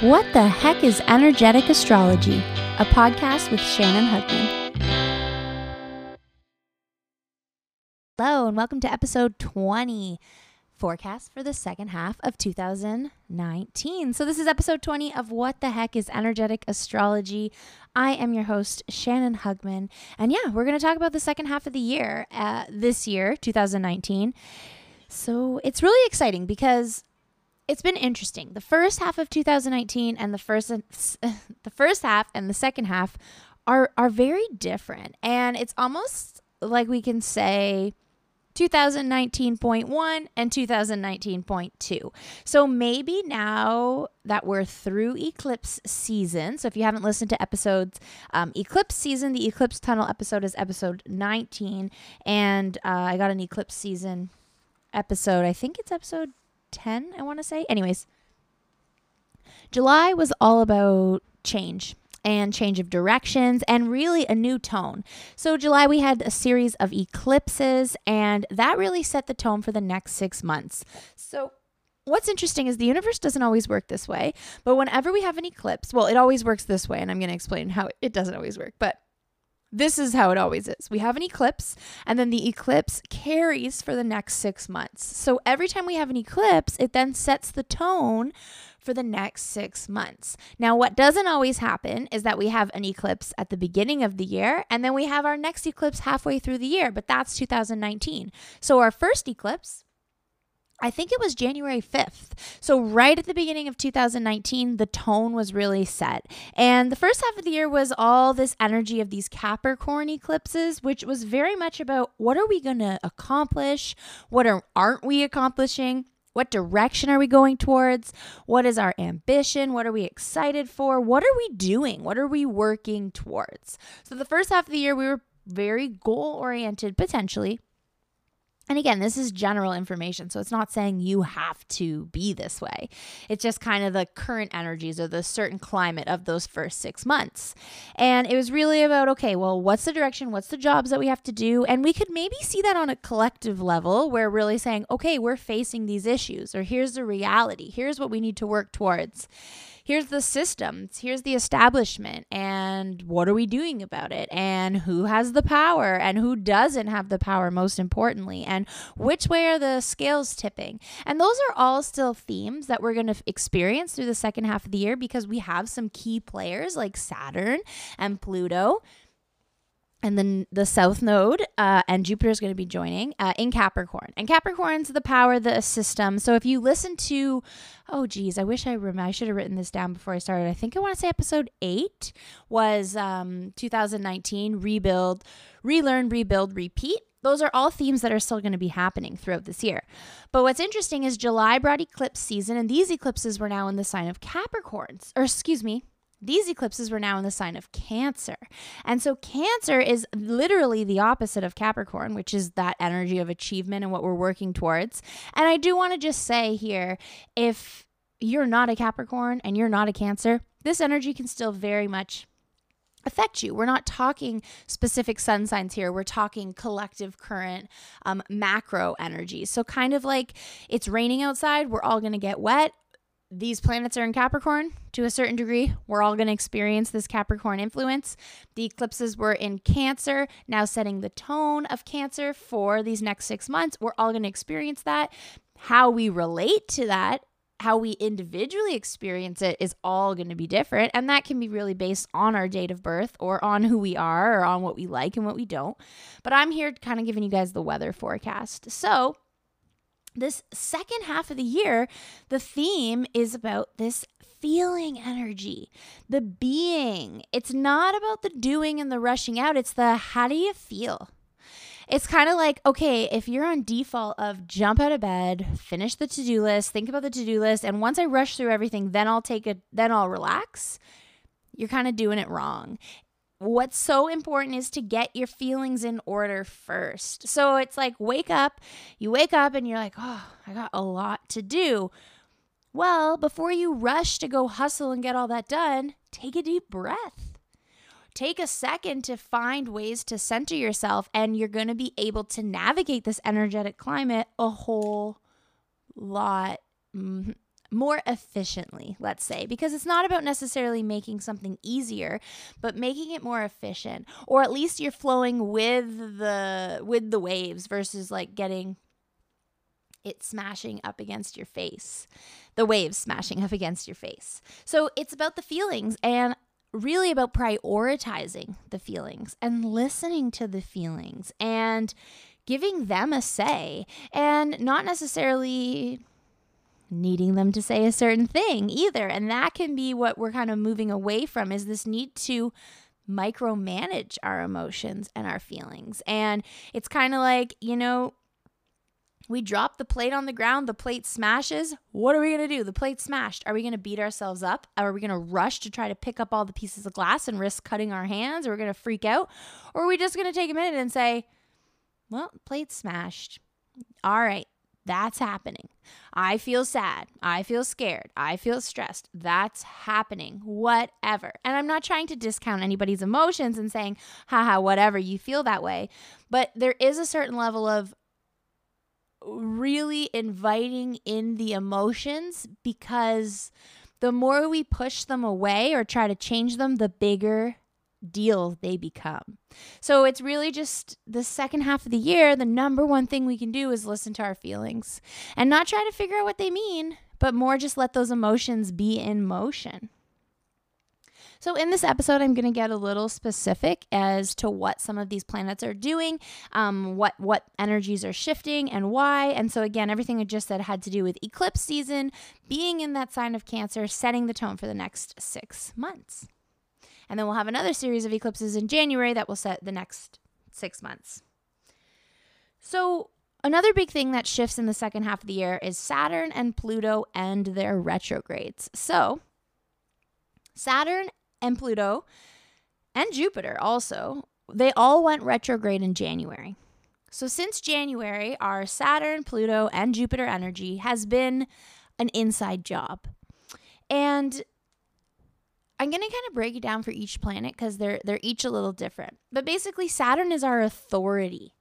What the heck is energetic astrology? A podcast with Shannon Hugman. Hello, and welcome to episode 20 forecast for the second half of 2019. So, this is episode 20 of What the Heck is Energetic Astrology. I am your host, Shannon Hugman. And yeah, we're going to talk about the second half of the year, uh, this year, 2019. So, it's really exciting because it's been interesting. The first half of 2019 and the first the first half and the second half are are very different. And it's almost like we can say 2019.1 and 2019.2. So maybe now that we're through eclipse season, so if you haven't listened to episodes, um, eclipse season, the eclipse tunnel episode is episode 19, and uh, I got an eclipse season episode. I think it's episode 10, I want to say. Anyways, July was all about change and change of directions and really a new tone. So, July, we had a series of eclipses, and that really set the tone for the next six months. So, what's interesting is the universe doesn't always work this way, but whenever we have an eclipse, well, it always works this way, and I'm going to explain how it doesn't always work, but this is how it always is. We have an eclipse, and then the eclipse carries for the next six months. So every time we have an eclipse, it then sets the tone for the next six months. Now, what doesn't always happen is that we have an eclipse at the beginning of the year, and then we have our next eclipse halfway through the year, but that's 2019. So our first eclipse I think it was January 5th. So, right at the beginning of 2019, the tone was really set. And the first half of the year was all this energy of these Capricorn eclipses, which was very much about what are we going to accomplish? What are, aren't we accomplishing? What direction are we going towards? What is our ambition? What are we excited for? What are we doing? What are we working towards? So, the first half of the year, we were very goal oriented, potentially and again, this is general information, so it's not saying you have to be this way. It's just kind of the current energies or the certain climate of those first six months. And it was really about okay, well, what's the direction? What's the jobs that we have to do? And we could maybe see that on a collective level where really saying, okay, we're facing these issues, or here's the reality, here's what we need to work towards here's the systems, here's the establishment, and what are we doing about it? And who has the power and who doesn't have the power, most importantly, and which way are the scales tipping? And those are all still themes that we're going to experience through the second half of the year because we have some key players like Saturn and Pluto and then the south node uh, and jupiter is going to be joining uh, in capricorn. And capricorn's the power the system. So if you listen to oh geez i wish i remember i should have written this down before i started. I think i want to say episode 8 was um, 2019 rebuild relearn rebuild repeat. Those are all themes that are still going to be happening throughout this year. But what's interesting is July brought eclipse season, and these eclipses were now in the sign of Capricorns, or excuse me, these eclipses were now in the sign of Cancer. And so, Cancer is literally the opposite of Capricorn, which is that energy of achievement and what we're working towards. And I do want to just say here if you're not a Capricorn and you're not a Cancer, this energy can still very much affect you. We're not talking specific sun signs here. We're talking collective current um, macro energy. So, kind of like it's raining outside, we're all going to get wet these planets are in Capricorn to a certain degree. We're all going to experience this Capricorn influence. The eclipses were in Cancer, now setting the tone of Cancer for these next six months. We're all going to experience that. How we relate to that, how we individually experience it is all going to be different. And that can be really based on our date of birth or on who we are or on what we like and what we don't. But I'm here kind of giving you guys the weather forecast. So, this second half of the year, the theme is about this feeling energy, the being. It's not about the doing and the rushing out, it's the how do you feel? It's kind of like, okay, if you're on default of jump out of bed, finish the to do list, think about the to do list, and once I rush through everything, then I'll take it, then I'll relax, you're kind of doing it wrong what's so important is to get your feelings in order first. So it's like wake up, you wake up and you're like, "Oh, I got a lot to do." Well, before you rush to go hustle and get all that done, take a deep breath. Take a second to find ways to center yourself, and you're going to be able to navigate this energetic climate a whole lot mm, more efficiently, let's say, because it's not about necessarily making something easier, but making it more efficient, or at least you're flowing with the with the waves versus like getting it smashing up against your face, the waves smashing up against your face. So it's about the feelings and really about prioritizing the feelings and listening to the feelings and giving them a say and not necessarily needing them to say a certain thing either. And that can be what we're kind of moving away from is this need to micromanage our emotions and our feelings. And it's kind of like, you know, we drop the plate on the ground, the plate smashes. What are we going to do? The plate smashed. Are we going to beat ourselves up? Are we going to rush to try to pick up all the pieces of glass and risk cutting our hands? Or are we going to freak out? Or are we just going to take a minute and say, well, plate smashed. All right, that's happening. I feel sad. I feel scared. I feel stressed. That's happening. Whatever. And I'm not trying to discount anybody's emotions and saying, haha, whatever, you feel that way. But there is a certain level of really inviting in the emotions because the more we push them away or try to change them, the bigger deal they become. So it's really just the second half of the year, the number one thing we can do is listen to our feelings and not try to figure out what they mean, but more just let those emotions be in motion. So, in this episode, I'm going to get a little specific as to what some of these planets are doing, um, what what energies are shifting, and why. And so, again, everything I just said had to do with eclipse season, being in that sign of Cancer, setting the tone for the next six months. And then we'll have another series of eclipses in January that will set the next six months. So, another big thing that shifts in the second half of the year is Saturn and Pluto and their retrogrades. So, Saturn and Pluto and Jupiter also, they all went retrograde in January. So, since January, our Saturn, Pluto, and Jupiter energy has been an inside job. And I'm going to kind of break it down for each planet because they're they're each a little different. But basically Saturn is our authority.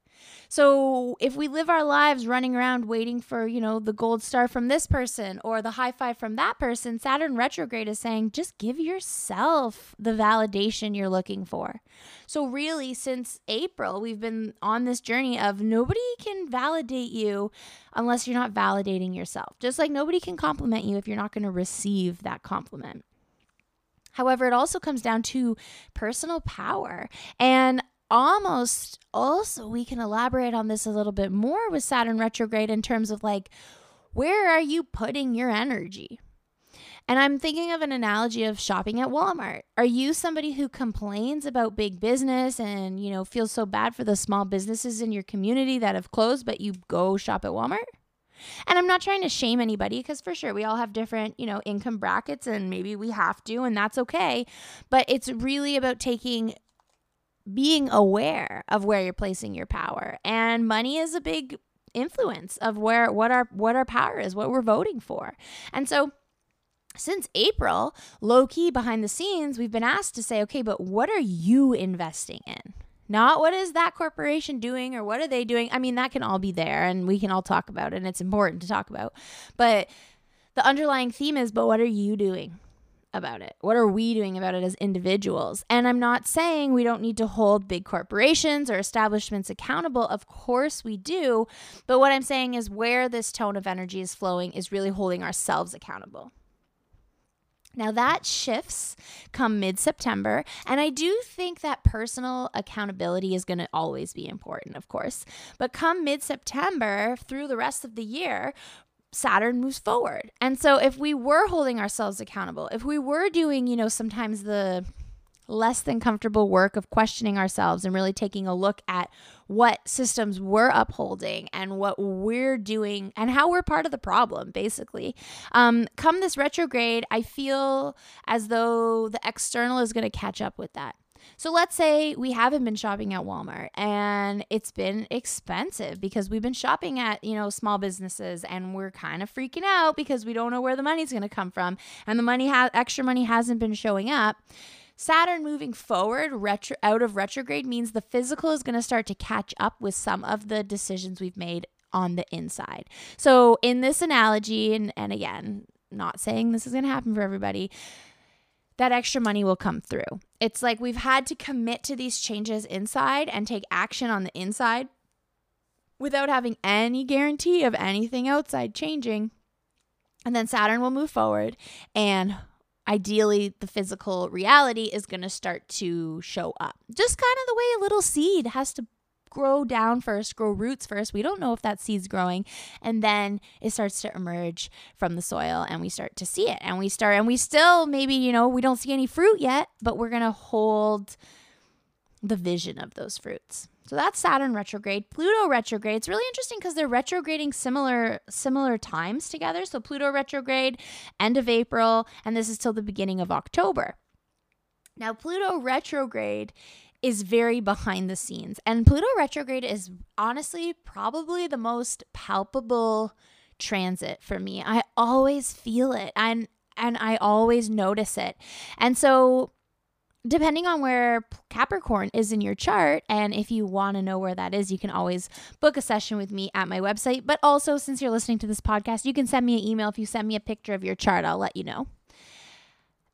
So if we live our lives running around waiting for, you know, the gold star from this person or the high five from that person, Saturn retrograde is saying just give yourself the validation you're looking for. So really since April, we've been on this journey of nobody can validate you unless you're not validating yourself. Just like nobody can compliment you if you're not going to receive that compliment. However, it also comes down to personal power. And almost also, we can elaborate on this a little bit more with Saturn retrograde in terms of like, where are you putting your energy? And I'm thinking of an analogy of shopping at Walmart. Are you somebody who complains about big business and, you know, feels so bad for the small businesses in your community that have closed, but you go shop at Walmart? And I'm not trying to shame anybody because for sure we all have different, you know, income brackets and maybe we have to and that's okay. But it's really about taking being aware of where you're placing your power. And money is a big influence of where what our what our power is, what we're voting for. And so since April, low key behind the scenes, we've been asked to say, okay, but what are you investing in? Not what is that corporation doing or what are they doing? I mean, that can all be there and we can all talk about it and it's important to talk about. But the underlying theme is, but what are you doing? about it? What are we doing about it as individuals? And I'm not saying we don't need to hold big corporations or establishments accountable. Of course we do. But what I'm saying is where this tone of energy is flowing is really holding ourselves accountable. Now that shifts come mid September, and I do think that personal accountability is going to always be important, of course. But come mid September through the rest of the year, Saturn moves forward. And so if we were holding ourselves accountable, if we were doing, you know, sometimes the less than comfortable work of questioning ourselves and really taking a look at what systems we're upholding and what we're doing and how we're part of the problem, basically. Um, come this retrograde, I feel as though the external is going to catch up with that. So let's say we haven't been shopping at Walmart and it's been expensive because we've been shopping at, you know, small businesses and we're kind of freaking out because we don't know where the money's going to come from and the money has extra money hasn't been showing up. Saturn moving forward retro- out of retrograde means the physical is going to start to catch up with some of the decisions we've made on the inside. So, in this analogy, and, and again, not saying this is going to happen for everybody, that extra money will come through. It's like we've had to commit to these changes inside and take action on the inside without having any guarantee of anything outside changing. And then Saturn will move forward and ideally the physical reality is going to start to show up. Just kind of the way a little seed has to grow down first, grow roots first. We don't know if that seed's growing. And then it starts to emerge from the soil and we start to see it. And we start, and we still maybe, you know, we don't see any fruit yet, but we're going to hold the vision of those fruits. So that's Saturn retrograde. Pluto retrograde. It's really interesting because they're retrograding similar similar times together. So Pluto retrograde, end of April, and this is till the beginning of October. Now Pluto retrograde is very behind the scenes. And Pluto retrograde is honestly probably the most palpable transit for me. I always feel it and and I always notice it. And so depending on where Capricorn is in your chart, and if you want to know where that is, you can always book a session with me at my website. But also, since you're listening to this podcast, you can send me an email. If you send me a picture of your chart, I'll let you know.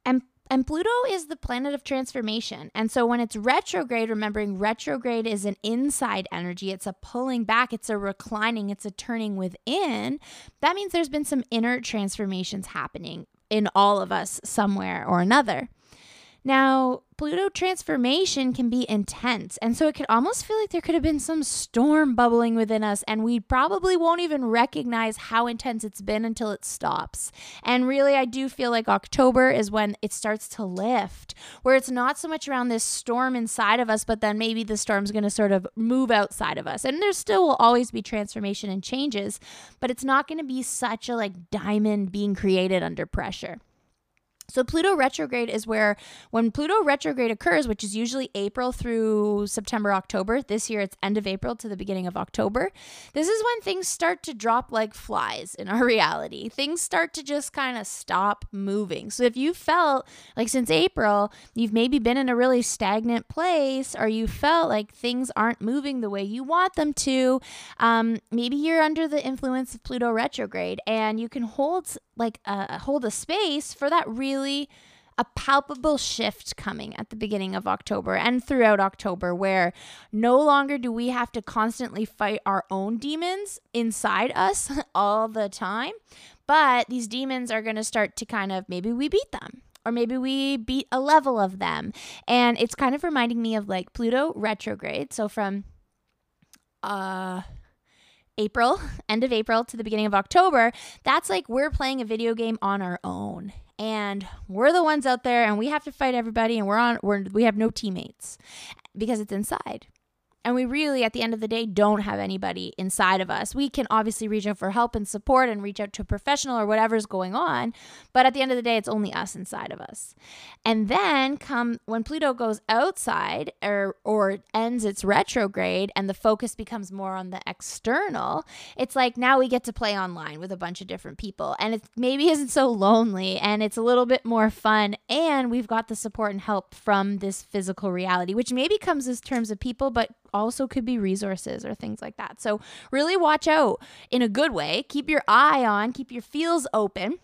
And and Pluto is the planet of transformation. And so when it's retrograde, remembering retrograde is an inside energy, it's a pulling back, it's a reclining, it's a turning within. That means there's been some inner transformations happening in all of us somewhere or another. Now, Pluto transformation can be intense, and so it could almost feel like there could have been some storm bubbling within us, and we probably won't even recognize how intense it's been until it stops. And really, I do feel like October is when it starts to lift, where it's not so much around this storm inside of us, but then maybe the storm's going to sort of move outside of us. And there still will always be transformation and changes, but it's not going to be such a like diamond being created under pressure. So, Pluto retrograde is where, when Pluto retrograde occurs, which is usually April through September, October, this year it's end of April to the beginning of October, this is when things start to drop like flies in our reality. Things start to just kind of stop moving. So, if you felt like since April, you've maybe been in a really stagnant place, or you felt like things aren't moving the way you want them to, um, maybe you're under the influence of Pluto retrograde and you can hold like uh, hold a space for that really a palpable shift coming at the beginning of October and throughout October where no longer do we have to constantly fight our own demons inside us all the time, but these demons are going to start to kind of maybe we beat them or maybe we beat a level of them. And it's kind of reminding me of like Pluto retrograde. So from uh April, end of April to the beginning of October, that's like we're playing a video game on our own. And we're the ones out there and we have to fight everybody and we're on we're we have no teammates because it's inside. And we really, at the end of the day, don't have anybody inside of us. We can obviously reach out for help and support and reach out to a professional or whatever's going on. But at the end of the day, it's only us inside of us. And then come when Pluto goes outside or, or ends its retrograde and the focus becomes more on the external, it's like now we get to play online with a bunch of different people. And it maybe isn't so lonely and it's a little bit more fun. And we've got the support and help from this physical reality, which maybe comes as terms of people, but also could be resources or things like that. So, really watch out in a good way. Keep your eye on, keep your feels open.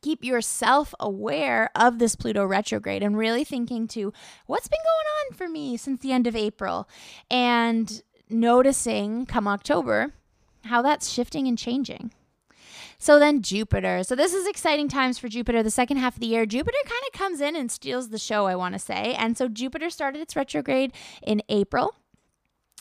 Keep yourself aware of this Pluto retrograde and really thinking to what's been going on for me since the end of April and noticing come October how that's shifting and changing. So then Jupiter. So this is exciting times for Jupiter. The second half of the year, Jupiter kind of comes in and steals the show, I want to say. And so Jupiter started its retrograde in April.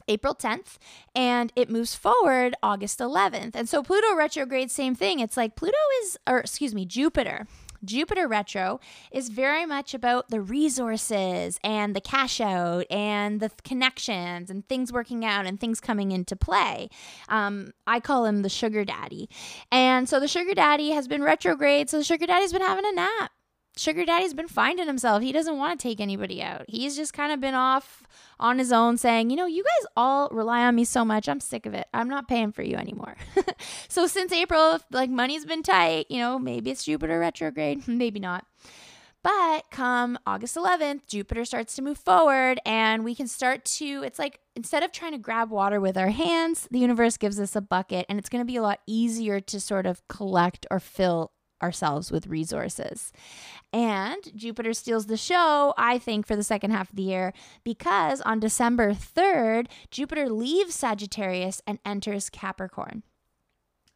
April 10th and it moves forward August 11th. And so Pluto retrograde, same thing. It's like Pluto is, or excuse me, Jupiter. Jupiter retro is very much about the resources and the cash out and the connections and things working out and things coming into play. Um, I call him the sugar daddy. And so the sugar daddy has been retrograde. So the sugar daddy's been having a nap. Sugar Daddy's been finding himself. He doesn't want to take anybody out. He's just kind of been off on his own saying, you know, you guys all rely on me so much. I'm sick of it. I'm not paying for you anymore. so since April, like money's been tight, you know, maybe it's Jupiter retrograde, maybe not. But come August 11th, Jupiter starts to move forward and we can start to, it's like instead of trying to grab water with our hands, the universe gives us a bucket and it's going to be a lot easier to sort of collect or fill ourselves with resources. And Jupiter steals the show, I think, for the second half of the year because on December 3rd, Jupiter leaves Sagittarius and enters Capricorn.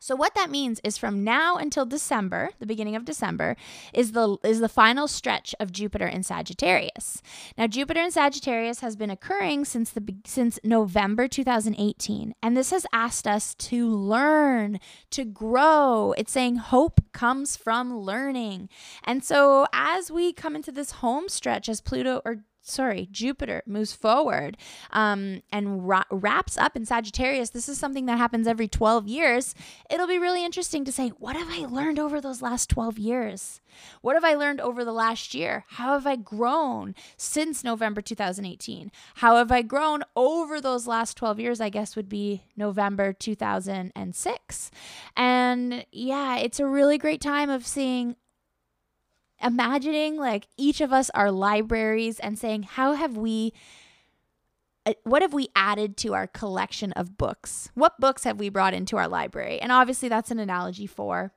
So what that means is from now until December, the beginning of December, is the is the final stretch of Jupiter in Sagittarius. Now Jupiter in Sagittarius has been occurring since the since November 2018, and this has asked us to learn, to grow. It's saying hope comes from learning. And so as we come into this home stretch as Pluto or sorry, Jupiter moves forward um, and ra- wraps up in Sagittarius. This is something that happens every 12 years. It'll be really interesting to say, what have I learned over those last 12 years? What have I learned over the last year? How have I grown since November 2018? How have I grown over those last 12 years? I guess would be November 2006. And yeah, it's a really great time of seeing imagining like each of us are libraries and saying, how have we uh, what have we added to our collection of books? What books have we brought into our library? And obviously, that's an analogy for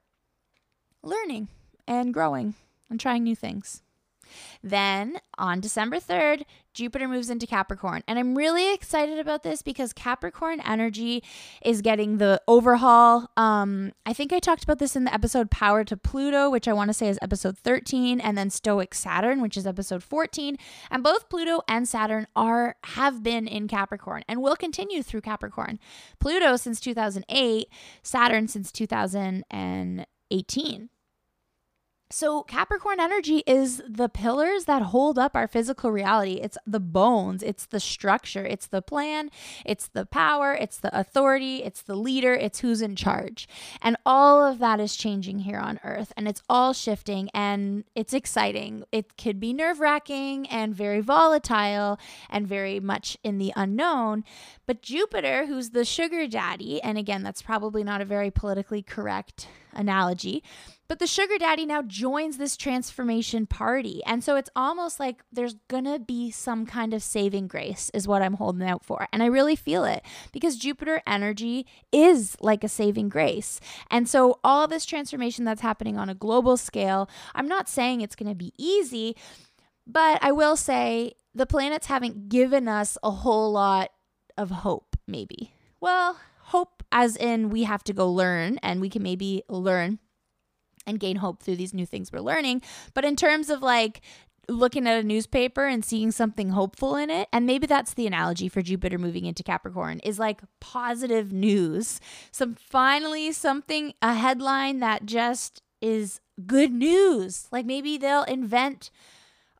learning and growing and trying new things. Then on December 3rd, Jupiter moves into Capricorn. And I'm really excited about this because Capricorn energy is getting the overhaul. Um, I think I talked about this in the episode Power to Pluto, which I want to say is episode 13, and then Stoic Saturn, which is episode 14. And both Pluto and Saturn are have been in Capricorn and will continue through Capricorn. Pluto since 2008, Saturn since 2018. So, Capricorn energy is the pillars that hold up our physical reality. It's the bones, it's the structure, it's the plan, it's the power, it's the authority, it's the leader, it's who's in charge. And all of that is changing here on earth and it's all shifting and it's exciting. It could be nerve wracking and very volatile and very much in the unknown. But Jupiter, who's the sugar daddy, and again, that's probably not a very politically correct analogy, but the sugar daddy now joins this transformation party. And so it's almost like there's going to be some kind of saving grace, is what I'm holding out for. And I really feel it because Jupiter energy is like a saving grace. And so all this transformation that's happening on a global scale, I'm not saying it's going to be easy, but I will say the planets haven't given us a whole lot of hope, maybe. Well, hope as in we have to go learn and we can maybe learn and gain hope through these new things we're learning. But in terms of like looking at a newspaper and seeing something hopeful in it, and maybe that's the analogy for Jupiter moving into Capricorn, is like positive news. Some finally something, a headline that just is good news. Like maybe they'll invent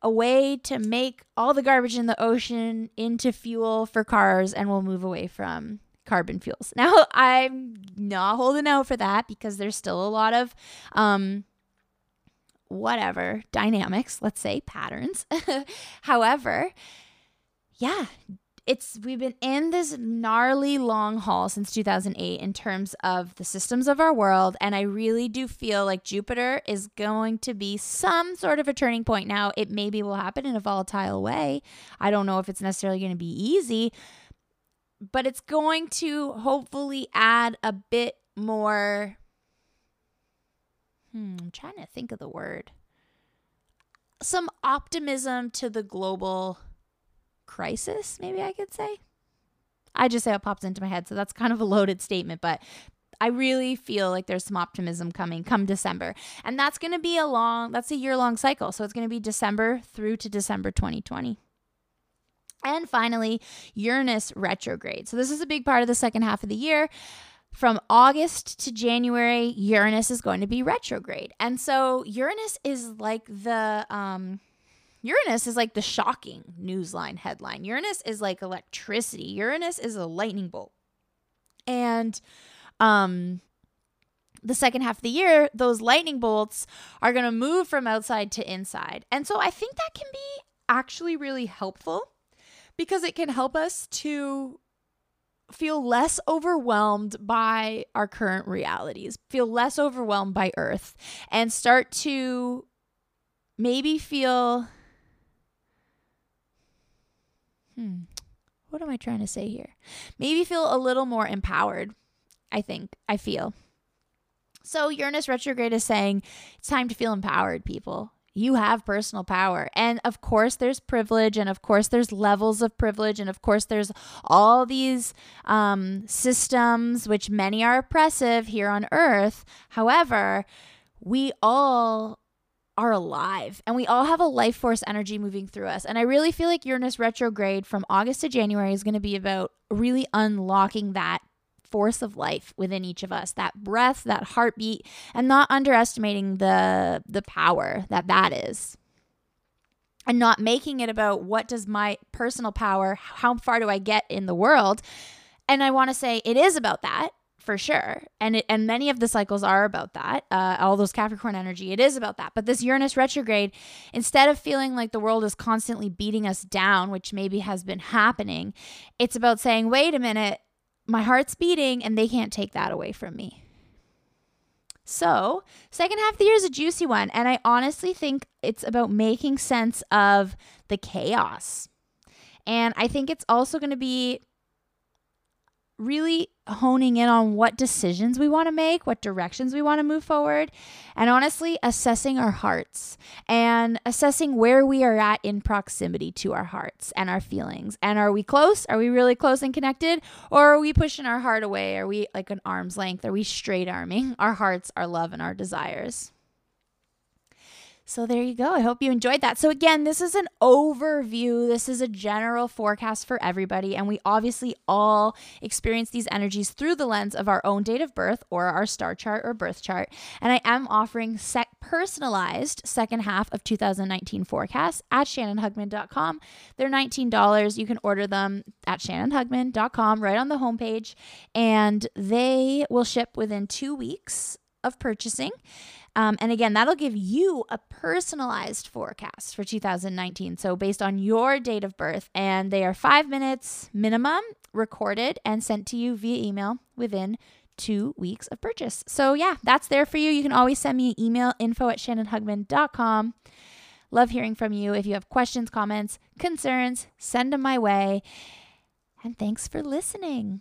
a way to make all the garbage in the ocean into fuel for cars and we'll move away from carbon fuels. Now, I'm not holding out for that because there's still a lot of um whatever dynamics, let's say patterns. However, yeah, it's we've been in this gnarly long haul since 2008 in terms of the systems of our world and i really do feel like jupiter is going to be some sort of a turning point now it maybe will happen in a volatile way i don't know if it's necessarily going to be easy but it's going to hopefully add a bit more. Hmm, I'm trying to think of the word. Some optimism to the global crisis, maybe I could say. I just say it pops into my head, so that's kind of a loaded statement, but I really feel like there's some optimism coming come December. And that's going to be a long, that's a year long cycle. So it's going to be December through to December 2020. And finally, Uranus retrograde. So, this is a big part of the second half of the year. From August to January, Uranus is going to be retrograde. And so, Uranus is like the. Um, Uranus is like the shocking newsline headline. Uranus is like electricity. Uranus is a lightning bolt. And um the second half of the year, those lightning bolts are going to move from outside to inside. And so I think that can be actually really helpful because it can help us to feel less overwhelmed by our current realities, feel less overwhelmed by Earth, and start to maybe feel. Hmm, what am I trying to say here? Maybe feel a little more empowered, I think, I feel. So, Uranus retrograde is saying it's time to feel empowered, people. You have personal power. And of course, there's privilege, and of course, there's levels of privilege, and of course, there's all these um, systems, which many are oppressive here on earth. However, we all are alive and we all have a life force energy moving through us. And I really feel like Uranus retrograde from August to January is going to be about really unlocking that force of life within each of us that breath that heartbeat and not underestimating the the power that that is and not making it about what does my personal power how far do i get in the world and i want to say it is about that for sure. And it, and many of the cycles are about that. Uh, all those Capricorn energy, it is about that. But this Uranus retrograde, instead of feeling like the world is constantly beating us down, which maybe has been happening, it's about saying, wait a minute, my heart's beating, and they can't take that away from me. So, second half of the year is a juicy one, and I honestly think it's about making sense of the chaos. And I think it's also going to be really honing in on what decisions we want to make, what directions we want to move forward, and honestly, assessing our hearts and assessing where we are at in proximity to our hearts and our feelings. And are we close? Are we really close and connected? Or are we pushing our heart away? Are we like an arm's length? Are we straight arming our hearts, our love, and our desires? So there you go. I hope you enjoyed that. So again, this is an overview. This is a general forecast for everybody and we obviously all experience these energies through the lens of our own date of birth or our star chart or birth chart. And I am offering sec- personalized second half of 2019 forecasts at shannonhugman.com. They're $19. You can order them at shannonhugman.com right on the homepage and they will ship within 2 weeks of purchasing. Um, and again, that'll give you a personalized forecast for 2019. So, based on your date of birth, and they are five minutes minimum recorded and sent to you via email within two weeks of purchase. So, yeah, that's there for you. You can always send me an email info at shannonhugman.com. Love hearing from you. If you have questions, comments, concerns, send them my way. And thanks for listening.